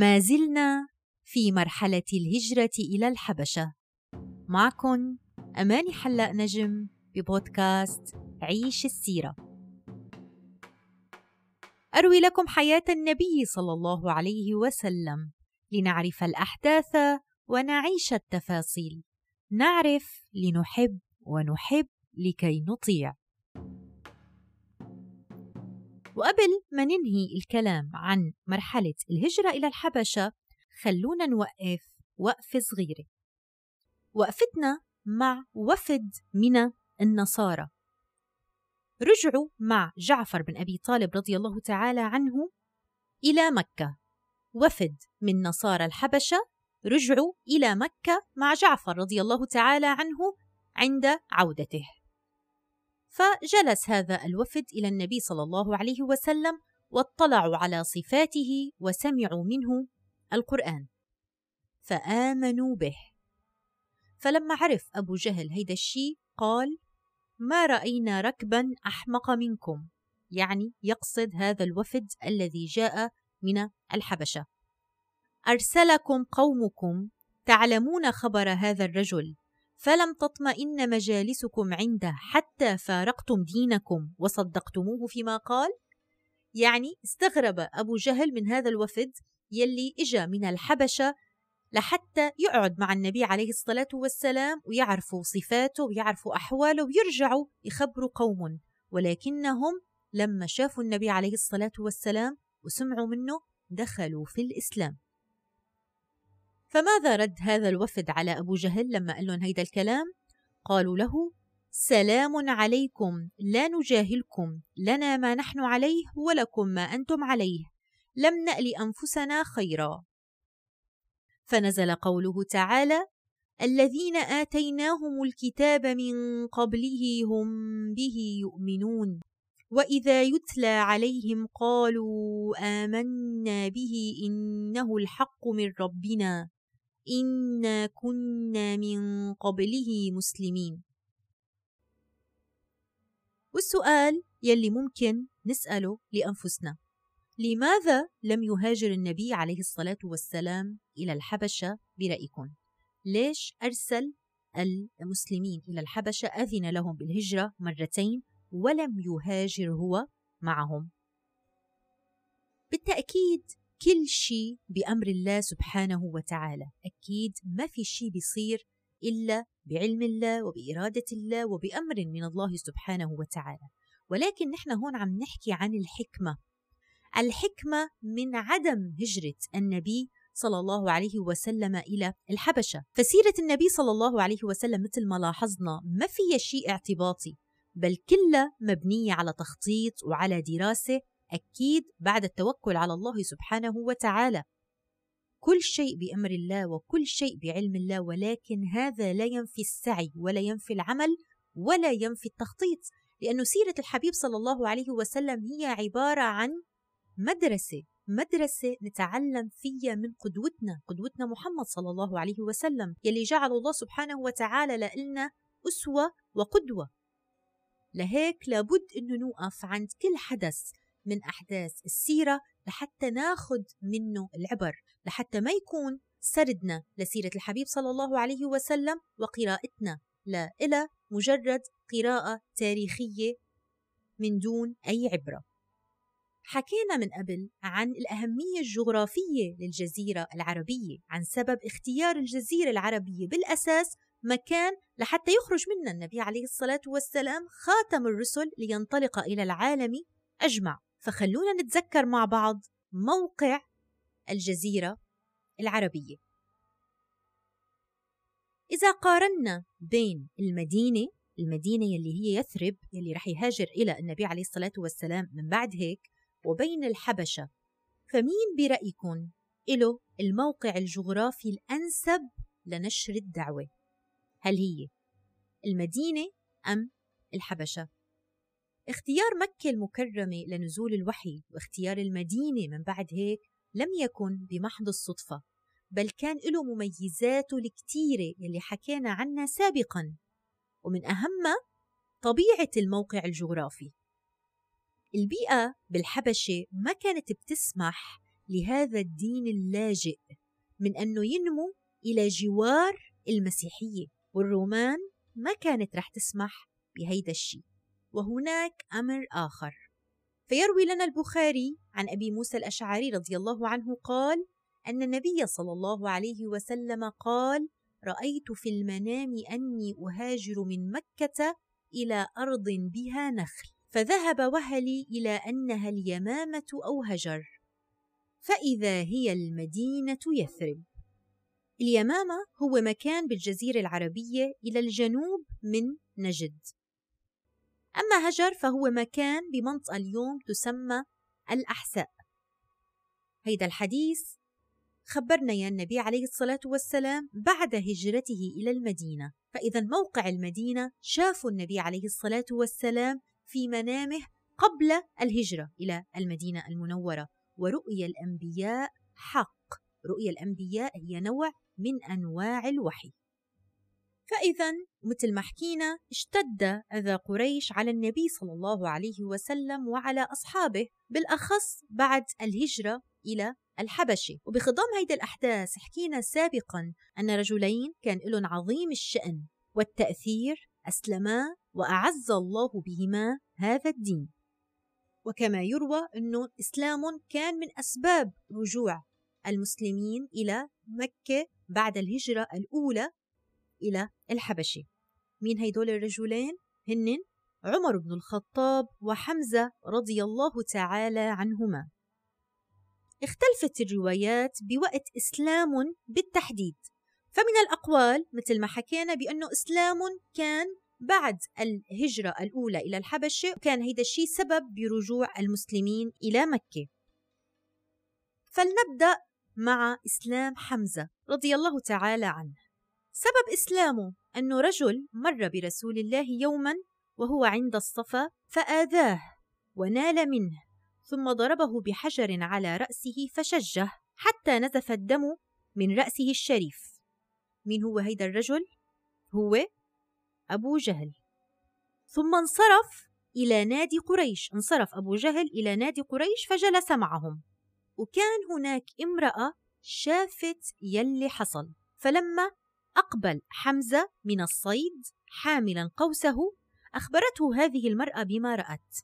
ما زلنا في مرحلة الهجرة إلى الحبشة. معكم أماني حلاق نجم ببودكاست عيش السيرة. أروي لكم حياة النبي صلى الله عليه وسلم. لنعرف الأحداث ونعيش التفاصيل. نعرف لنحب ونحب لكي نطيع. وقبل ما ننهي الكلام عن مرحلة الهجرة إلى الحبشة خلونا نوقف وقفة صغيرة. وقفتنا مع وفد من النصارى. رجعوا مع جعفر بن أبي طالب رضي الله تعالى عنه إلى مكة. وفد من نصارى الحبشة رجعوا إلى مكة مع جعفر رضي الله تعالى عنه عند عودته. فجلس هذا الوفد إلى النبي صلى الله عليه وسلم واطلعوا على صفاته وسمعوا منه القرآن. فآمنوا به. فلما عرف أبو جهل هيدا الشيء قال ما رأينا ركبا أحمق منكم. يعني يقصد هذا الوفد الذي جاء من الحبشة. أرسلكم قومكم تعلمون خبر هذا الرجل فلم تطمئن مجالسكم عنده حتى فارقتم دينكم وصدقتموه فيما قال؟ يعني استغرب أبو جهل من هذا الوفد يلي إجا من الحبشة لحتى يقعد مع النبي عليه الصلاة والسلام ويعرفوا صفاته ويعرفوا أحواله ويرجعوا يخبروا قوم ولكنهم لما شافوا النبي عليه الصلاة والسلام وسمعوا منه دخلوا في الإسلام. فماذا رد هذا الوفد على أبو جهل لما قال لهم هيدا الكلام؟ قالوا له سلام عليكم لا نجاهلكم لنا ما نحن عليه ولكم ما أنتم عليه لم نأل أنفسنا خيرا فنزل قوله تعالى الذين آتيناهم الكتاب من قبله هم به يؤمنون وإذا يتلى عليهم قالوا آمنا به إنه الحق من ربنا انا كنا من قبله مسلمين. والسؤال يلي ممكن نسأله لأنفسنا. لماذا لم يهاجر النبي عليه الصلاة والسلام إلى الحبشة برأيكم؟ ليش أرسل المسلمين إلى الحبشة أذن لهم بالهجرة مرتين ولم يهاجر هو معهم؟ بالتأكيد كل شيء بأمر الله سبحانه وتعالى. أكيد ما في شيء بيصير إلا بعلم الله وبإرادة الله وبأمر من الله سبحانه وتعالى. ولكن نحن هون عم نحكي عن الحكمة. الحكمة من عدم هجرة النبي صلى الله عليه وسلم إلى الحبشة. فسيرة النبي صلى الله عليه وسلم مثل ما لاحظنا ما فيها شيء اعتباطي بل كلها مبنية على تخطيط وعلى دراسة أكيد بعد التوكل على الله سبحانه وتعالى. كل شيء بأمر الله وكل شيء بعلم الله ولكن هذا لا ينفي السعي ولا ينفي العمل ولا ينفي التخطيط لأن سيرة الحبيب صلى الله عليه وسلم هي عبارة عن مدرسة مدرسة نتعلم فيها من قدوتنا قدوتنا محمد صلى الله عليه وسلم يلي جعل الله سبحانه وتعالى لنا أسوة وقدوة. لهيك لابد أنه نوقف عند كل حدث من أحداث السيرة لحتى ناخذ منه العبر لحتى ما يكون سردنا لسيرة الحبيب صلى الله عليه وسلم وقراءتنا لا إلى مجرد قراءة تاريخية من دون أي عبرة. حكينا من قبل عن الأهمية الجغرافية للجزيرة العربية عن سبب اختيار الجزيرة العربية بالأساس مكان لحتى يخرج منا النبي عليه الصلاة والسلام خاتم الرسل لينطلق إلى العالم أجمع. فخلونا نتذكر مع بعض موقع الجزيرة العربية. إذا قارنا بين المدينة المدينة يلي هي يثرب يلي رح يهاجر إلى النبي عليه الصلاة والسلام من بعد هيك وبين الحبشة فمين برأيكم له الموقع الجغرافي الأنسب لنشر الدعوة؟ هل هي المدينة أم الحبشة؟ اختيار مكة المكرمة لنزول الوحي واختيار المدينة من بعد هيك لم يكن بمحض الصدفة بل كان له مميزاته الكتيرة يلي حكينا عنها سابقا ومن أهمها طبيعة الموقع الجغرافي. البيئة بالحبشة ما كانت بتسمح لهذا الدين اللاجئ من أنه ينمو إلى جوار المسيحية والرومان ما كانت رح تسمح بهيدا الشيء. وهناك أمر آخر. فيروي لنا البخاري عن أبي موسى الأشعري رضي الله عنه قال أن النبي صلى الله عليه وسلم قال رأيت في المنام أني أهاجر من مكة إلى أرض بها نخل فذهب وهلي إلى أنها اليمامة أو هجر فإذا هي المدينة يثرب. اليمامة هو مكان بالجزيرة العربية إلى الجنوب من نجد. أما هجر فهو مكان بمنطقة اليوم تسمى الأحساء. هيدا الحديث خبرنا يا النبي عليه الصلاة والسلام بعد هجرته إلى المدينة فإذا موقع المدينة شافوا النبي عليه الصلاة والسلام في منامه قبل الهجرة إلى المدينة المنورة ورؤيا الأنبياء حق. رؤيا الأنبياء هي نوع من أنواع الوحي. فإذا مثل ما حكينا اشتد أذى قريش على النبي صلى الله عليه وسلم وعلى أصحابه بالأخص بعد الهجرة إلى الحبشة. وبخضم هيدي الأحداث حكينا سابقا أن رجلين كان لهم عظيم الشأن والتأثير أسلما وأعز الله بهما هذا الدين. وكما يروى أنه إسلام كان من أسباب رجوع المسلمين إلى مكة بعد الهجرة الأولى إلى الحبشة مين هيدول الرجلين؟ هن عمر بن الخطاب وحمزة رضي الله تعالى عنهما. اختلفت الروايات بوقت إسلام بالتحديد فمن الأقوال مثل ما حكينا بأنه إسلام كان بعد الهجرة الأولى إلى الحبشة وكان هيدا الشيء سبب برجوع المسلمين إلى مكة. فلنبدأ مع إسلام حمزة رضي الله تعالى عنه. سبب إسلامه أنه رجل مر برسول الله يوما وهو عند الصفا فآذاه ونال منه ثم ضربه بحجر على رأسه فشجه حتى نزف الدم من رأسه الشريف. مين هو هيدا الرجل؟ هو أبو جهل. ثم انصرف إلى نادي قريش انصرف أبو جهل إلى نادي قريش فجلس معهم. وكان هناك امرأة شافت يلي حصل فلما أقبل حمزة من الصيد حاملا قوسه أخبرته هذه المرأة بما رأت.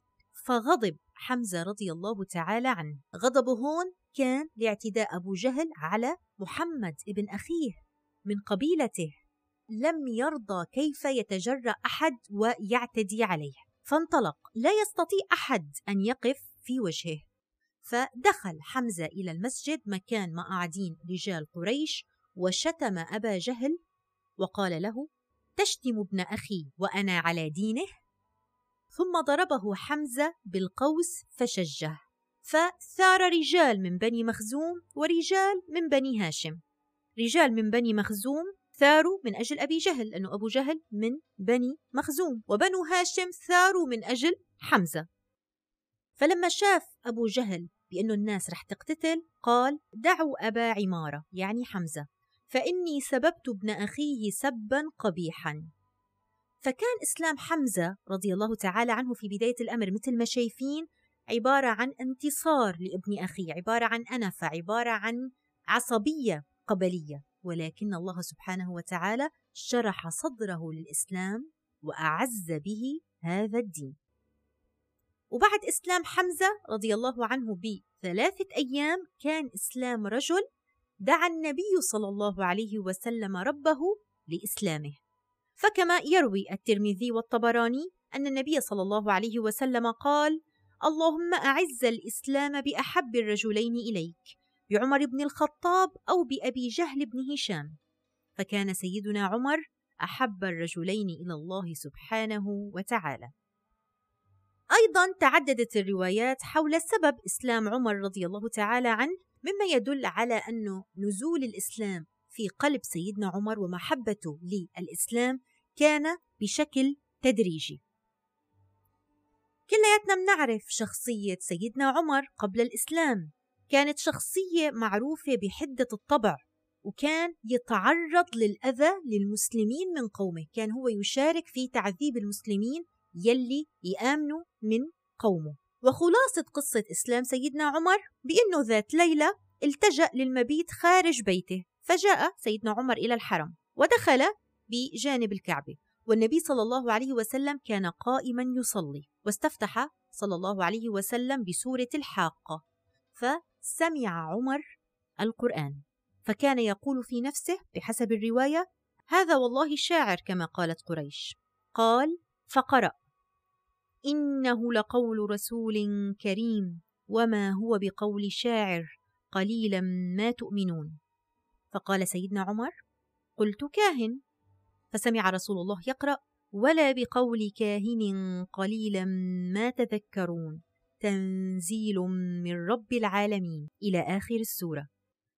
فغضب حمزة رضي الله تعالى عنه. غضبه هون كان لاعتداء أبو جهل على محمد ابن أخيه من قبيلته. لم يرضى كيف يتجرأ أحد ويعتدي عليه. فانطلق. لا يستطيع أحد أن يقف في وجهه. فدخل حمزة إلى المسجد مكان ما قاعدين رجال قريش وشتم أبا جهل وقال له تشتم ابن أخي وأنا على دينه؟ ثم ضربه حمزة بالقوس فشجه فثار رجال من بني مخزوم ورجال من بني هاشم. رجال من بني مخزوم ثاروا من أجل أبي جهل لأنه أبو جهل من بني مخزوم وبنو هاشم ثاروا من أجل حمزة. فلما شاف أبو جهل بأنه الناس رح تقتتل قال دعوا أبا عمارة. يعني حمزة. فإني سببت ابن أخيه سبا قبيحا. فكان إسلام حمزة رضي الله تعالى عنه في بداية الأمر مثل ما شايفين عبارة عن انتصار لابن أخيه عبارة عن أنفة عبارة عن عصبية قبلية. ولكن الله سبحانه وتعالى شرح صدره للإسلام وأعز به هذا الدين. وبعد إسلام حمزة رضي الله عنه بثلاثة أيام كان إسلام رجل دعا النبي صلى الله عليه وسلم ربه لإسلامه. فكما يروي الترمذي والطبراني أن النبي صلى الله عليه وسلم قال اللهم أعز الإسلام بأحب الرجلين إليك بعمر بن الخطاب أو بأبي جهل بن هشام. فكان سيدنا عمر أحب الرجلين إلى الله سبحانه وتعالى. أيضا تعددت الروايات حول سبب إسلام عمر رضي الله تعالى عنه مما يدل على أنه نزول الإسلام في قلب سيدنا عمر ومحبته للإسلام كان بشكل تدريجي. كلياتنا بنعرف شخصية سيدنا عمر قبل الإسلام. كانت شخصية معروفة بحدة الطبع وكان يتعرض للأذى للمسلمين من قومه. كان هو يشارك في تعذيب المسلمين يلي يآمنوا من قومه. وخلاصة قصة إسلام سيدنا عمر بأنه ذات ليلة التجأ للمبيت خارج بيته فجاء سيدنا عمر إلى الحرم ودخل بجانب الكعبة والنبي صلى الله عليه وسلم كان قائما يصلي واستفتح صلى الله عليه وسلم بسورة الحاقة فسمع عمر القرآن فكان يقول في نفسه بحسب الرواية هذا والله شاعر كما قالت قريش قال فقرأ إنه لقول رسول كريم وما هو بقول شاعر قليلا ما تؤمنون. فقال سيدنا عمر قلت كاهن. فسمع رسول الله يقرأ ولا بقول كاهن قليلا ما تذكرون. تنزيل من رب العالمين إلى آخر السورة.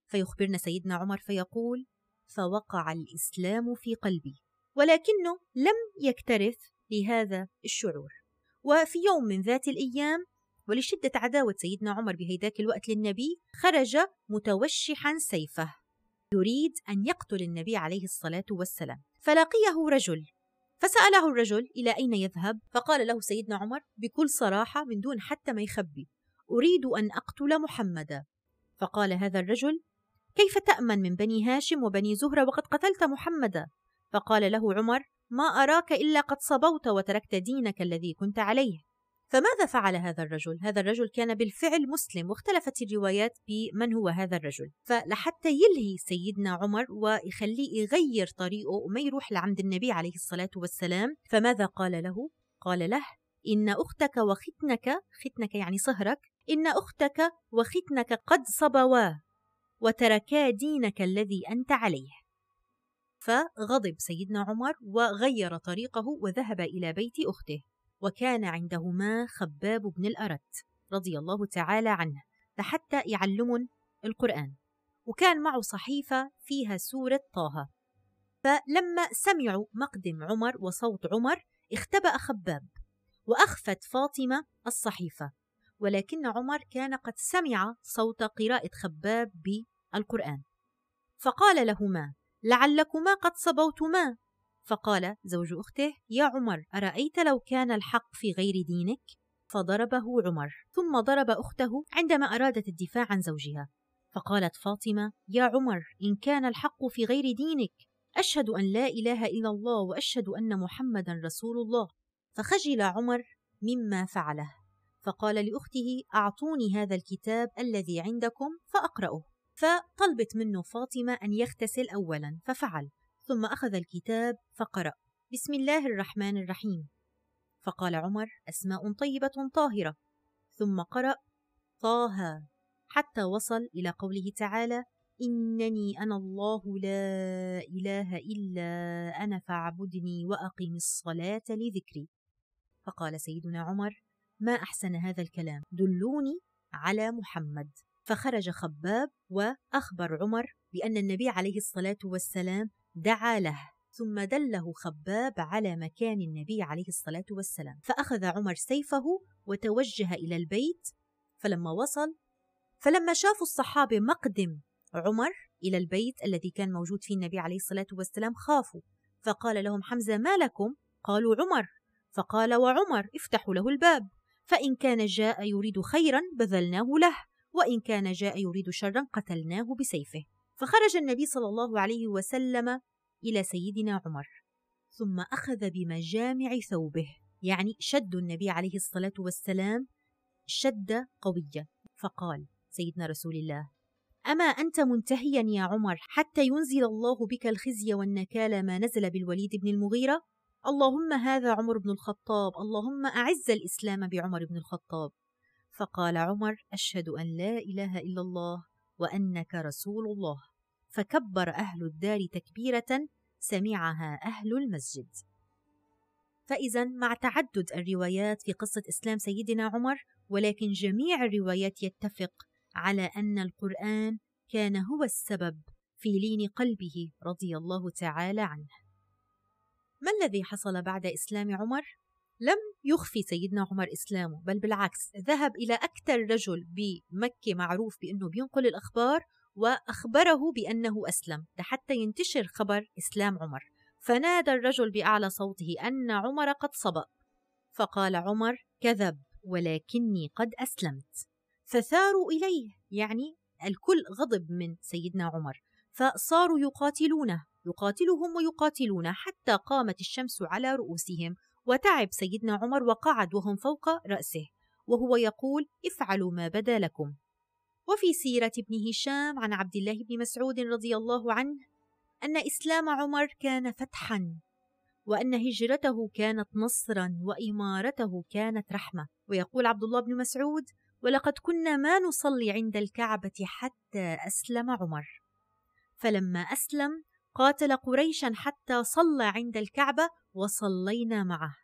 فيخبرنا سيدنا عمر فيقول فوقع الإسلام في قلبي ولكنه لم يكترث لهذا الشعور. وفي يوم من ذات الأيام ولشدة عداوة سيدنا عمر بهيداك الوقت للنبي خرج متوشحا سيفه يريد أن يقتل النبي عليه الصلاة والسلام. فلقيه رجل فسأله الرجل إلى أين يذهب؟ فقال له سيدنا عمر بكل صراحة من دون حتى ما يخبي أريد أن أقتل محمدا. فقال هذا الرجل كيف تأمن من بني هاشم وبني زهرة وقد قتلت محمدا؟ فقال له عمر ما أراك إلا قد صبوت وتركت دينك الذي كنت عليه فماذا فعل هذا الرجل؟ هذا الرجل كان بالفعل مسلم واختلفت الروايات بمن هو هذا الرجل فلحتى يلهي سيدنا عمر ويخليه يغير طريقه وما يروح لعند النبي عليه الصلاة والسلام فماذا قال له؟ قال له إن أختك وختنك ختنك يعني صهرك إن أختك وختنك قد صبوا وتركا دينك الذي أنت عليه فغضب سيدنا عمر وغير طريقه وذهب إلى بيت أخته وكان عندهما خباب بن الأرت رضي الله تعالى عنه لحتى يعلمن القرآن وكان معه صحيفة فيها سورة طه. فلما سمعوا مقدم عمر وصوت عمر اختبأ خباب وأخفت فاطمة الصحيفة ولكن عمر كان قد سمع صوت قراءة خباب بالقرآن. فقال لهما لعلكما قد صبوتما. فقال زوج أخته يا عمر أرأيت لو كان الحق في غير دينك؟ فضربه عمر. ثم ضرب أخته عندما أرادت الدفاع عن زوجها. فقالت فاطمة يا عمر إن كان الحق في غير دينك أشهد أن لا إله إلا الله وأشهد أن محمدا رسول الله. فخجل عمر مما فعله. فقال لأخته أعطوني هذا الكتاب الذي عندكم فأقرأه. فطلبت منه فاطمة أن يغتسل أولا ففعل. ثم أخذ الكتاب فقرأ. بسم الله الرحمن الرحيم. فقال عمر أسماء طيبة طاهرة. ثم قرأ طه. حتى وصل إلى قوله تعالى إنني أنا الله لا إله إلا أنا فاعبدني وأقم الصلاة لذكري. فقال سيدنا عمر ما أحسن هذا الكلام؟ دلوني على محمد. فخرج خباب وأخبر عمر بأن النبي عليه الصلاة والسلام دعا له ثم دله خباب على مكان النبي عليه الصلاة والسلام. فأخذ عمر سيفه وتوجه إلى البيت فلما وصل فلما شافوا الصحابة مقدم عمر إلى البيت الذي كان موجود فيه النبي عليه الصلاة والسلام خافوا. فقال لهم حمزة ما لكم؟ قالوا عمر. فقال وعمر افتحوا له الباب فإن كان جاء يريد خيرا بذلناه له. وإن كان جاء يريد شرا قتلناه بسيفه. فخرج النبي صلى الله عليه وسلم إلى سيدنا عمر ثم أخذ بمجامع ثوبه يعني شد النبي عليه الصلاة والسلام شدة قوية. فقال سيدنا رسول الله أما أنت منتهيا يا عمر حتى ينزل الله بك الخزي والنكال ما نزل بالوليد بن المغيرة؟ اللهم هذا عمر بن الخطاب اللهم أعز الإسلام بعمر بن الخطاب. فقال عمر أشهد أن لا إله إلا الله وأنك رسول الله. فكبر أهل الدار تكبيرة سمعها أهل المسجد. فإذا مع تعدد الروايات في قصة إسلام سيدنا عمر ولكن جميع الروايات يتفق على أن القرآن كان هو السبب في لين قلبه رضي الله تعالى عنه. ما الذي حصل بعد إسلام عمر؟ لم يخفي سيدنا عمر إسلامه بل بالعكس ذهب إلى أكثر رجل بمكة معروف بأنه بينقل الأخبار وأخبره بأنه أسلم لحتى ينتشر خبر إسلام عمر. فنادى الرجل بأعلى صوته أن عمر قد صبأ فقال عمر كذب ولكني قد أسلمت فثاروا إليه يعني الكل غضب من سيدنا عمر فصاروا يقاتلونه يقاتلهم ويقاتلونه حتى قامت الشمس على رؤوسهم وتعب سيدنا عمر وقعد وهم فوق رأسه وهو يقول افعلوا ما بدا لكم. وفي سيرة ابن هشام عن عبد الله بن مسعود رضي الله عنه أن إسلام عمر كان فتحا وأن هجرته كانت نصرا وإمارته كانت رحمة. ويقول عبد الله بن مسعود ولقد كنا ما نصلي عند الكعبة حتى أسلم عمر. فلما أسلم قاتل قريشا حتى صلى عند الكعبة وصلينا معه.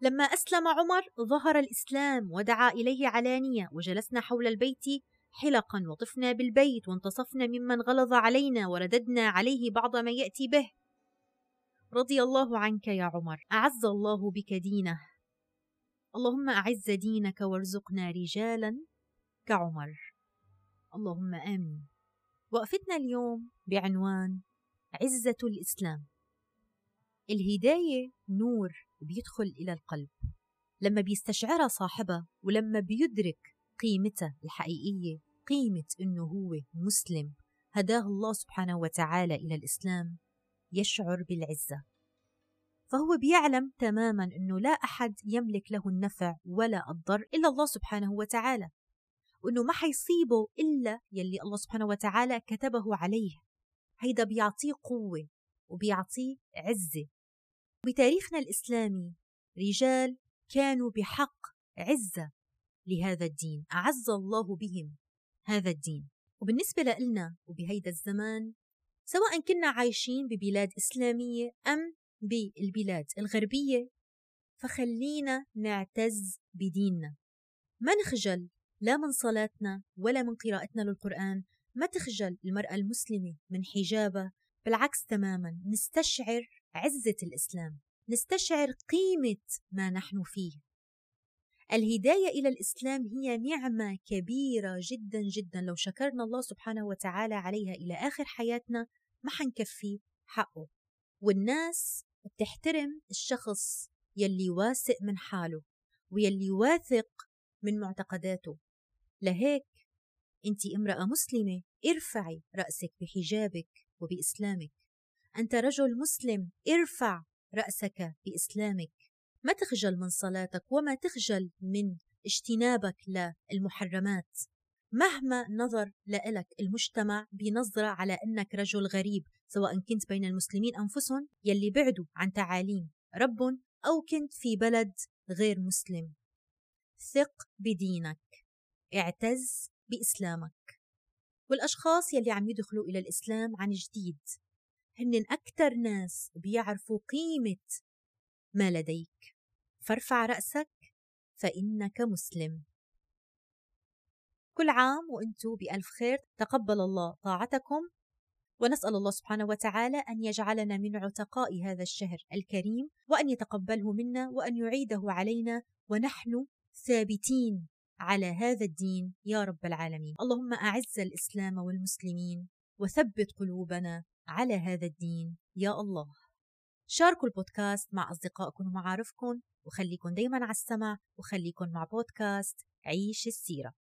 لما أسلم عمر ظهر الإسلام ودعا إليه علانية وجلسنا حول البيت حلقا وطفنا بالبيت وانتصفنا ممن غلظ علينا ورددنا عليه بعض ما يأتي به. رضي الله عنك يا عمر أعز الله بك دينه. اللهم أعز دينك وارزقنا رجالا كعمر. اللهم آمين. وقفتنا اليوم بعنوان عزة الإسلام. الهداية نور بيدخل إلى القلب. لما بيستشعرها صاحبها ولما بيدرك قيمتها الحقيقية قيمة إنه هو مسلم هداه الله سبحانه وتعالى إلى الإسلام يشعر بالعزة. فهو بيعلم تماما أنه لا أحد يملك له النفع ولا الضر إلا الله سبحانه وتعالى وأنه ما حيصيبه إلا يلي الله سبحانه وتعالى كتبه عليه. هيدا بيعطيه قوة وبيعطيه عزة. بتاريخنا الإسلامي رجال كانوا بحق عزة لهذا الدين أعز الله بهم هذا الدين. وبالنسبة لنا وبهيدا الزمان سواء كنا عايشين ببلاد إسلامية أم بالبلاد الغربية فخلينا نعتز بديننا. ما نخجل لا من صلاتنا ولا من قراءتنا للقرآن ما تخجل المرأة المسلمة من حجابها بالعكس تماما نستشعر عزة الإسلام نستشعر قيمة ما نحن فيه. الهداية إلى الإسلام هي نعمة كبيرة جدا جدا لو شكرنا الله سبحانه وتعالى عليها إلى آخر حياتنا ما حنكفي حقه. والناس بتحترم الشخص يلي واثق من حاله ويلي واثق من معتقداته. لهيك انت امرأة مسلمة ارفعي رأسك بحجابك وبإسلامك. أنت رجل مسلم ارفع رأسك بإسلامك. ما تخجل من صلاتك وما تخجل من اجتنابك للمحرمات. مهما نظر لك المجتمع بنظرة على أنك رجل غريب سواء كنت بين المسلمين أنفسهم يلي بعدوا عن تعاليم رب أو كنت في بلد غير مسلم. ثق بدينك. اعتز بإسلامك. والأشخاص يلي عم يدخلوا إلى الإسلام عن جديد. هن أكثر ناس بيعرفوا قيمة ما لديك. فارفع رأسك فإنك مسلم. كل عام وأنتم بألف خير. تقبل الله طاعتكم. ونسأل الله سبحانه وتعالى أن يجعلنا من عتقاء هذا الشهر الكريم وأن يتقبله منا وأن يعيده علينا ونحن ثابتين. على هذا الدين يا رب العالمين. اللهم أعز الإسلام والمسلمين وثبت قلوبنا على هذا الدين يا الله. شاركوا البودكاست مع أصدقائكم ومعارفكم وخليكم دايما على السمع وخليكم مع بودكاست عيش السيرة.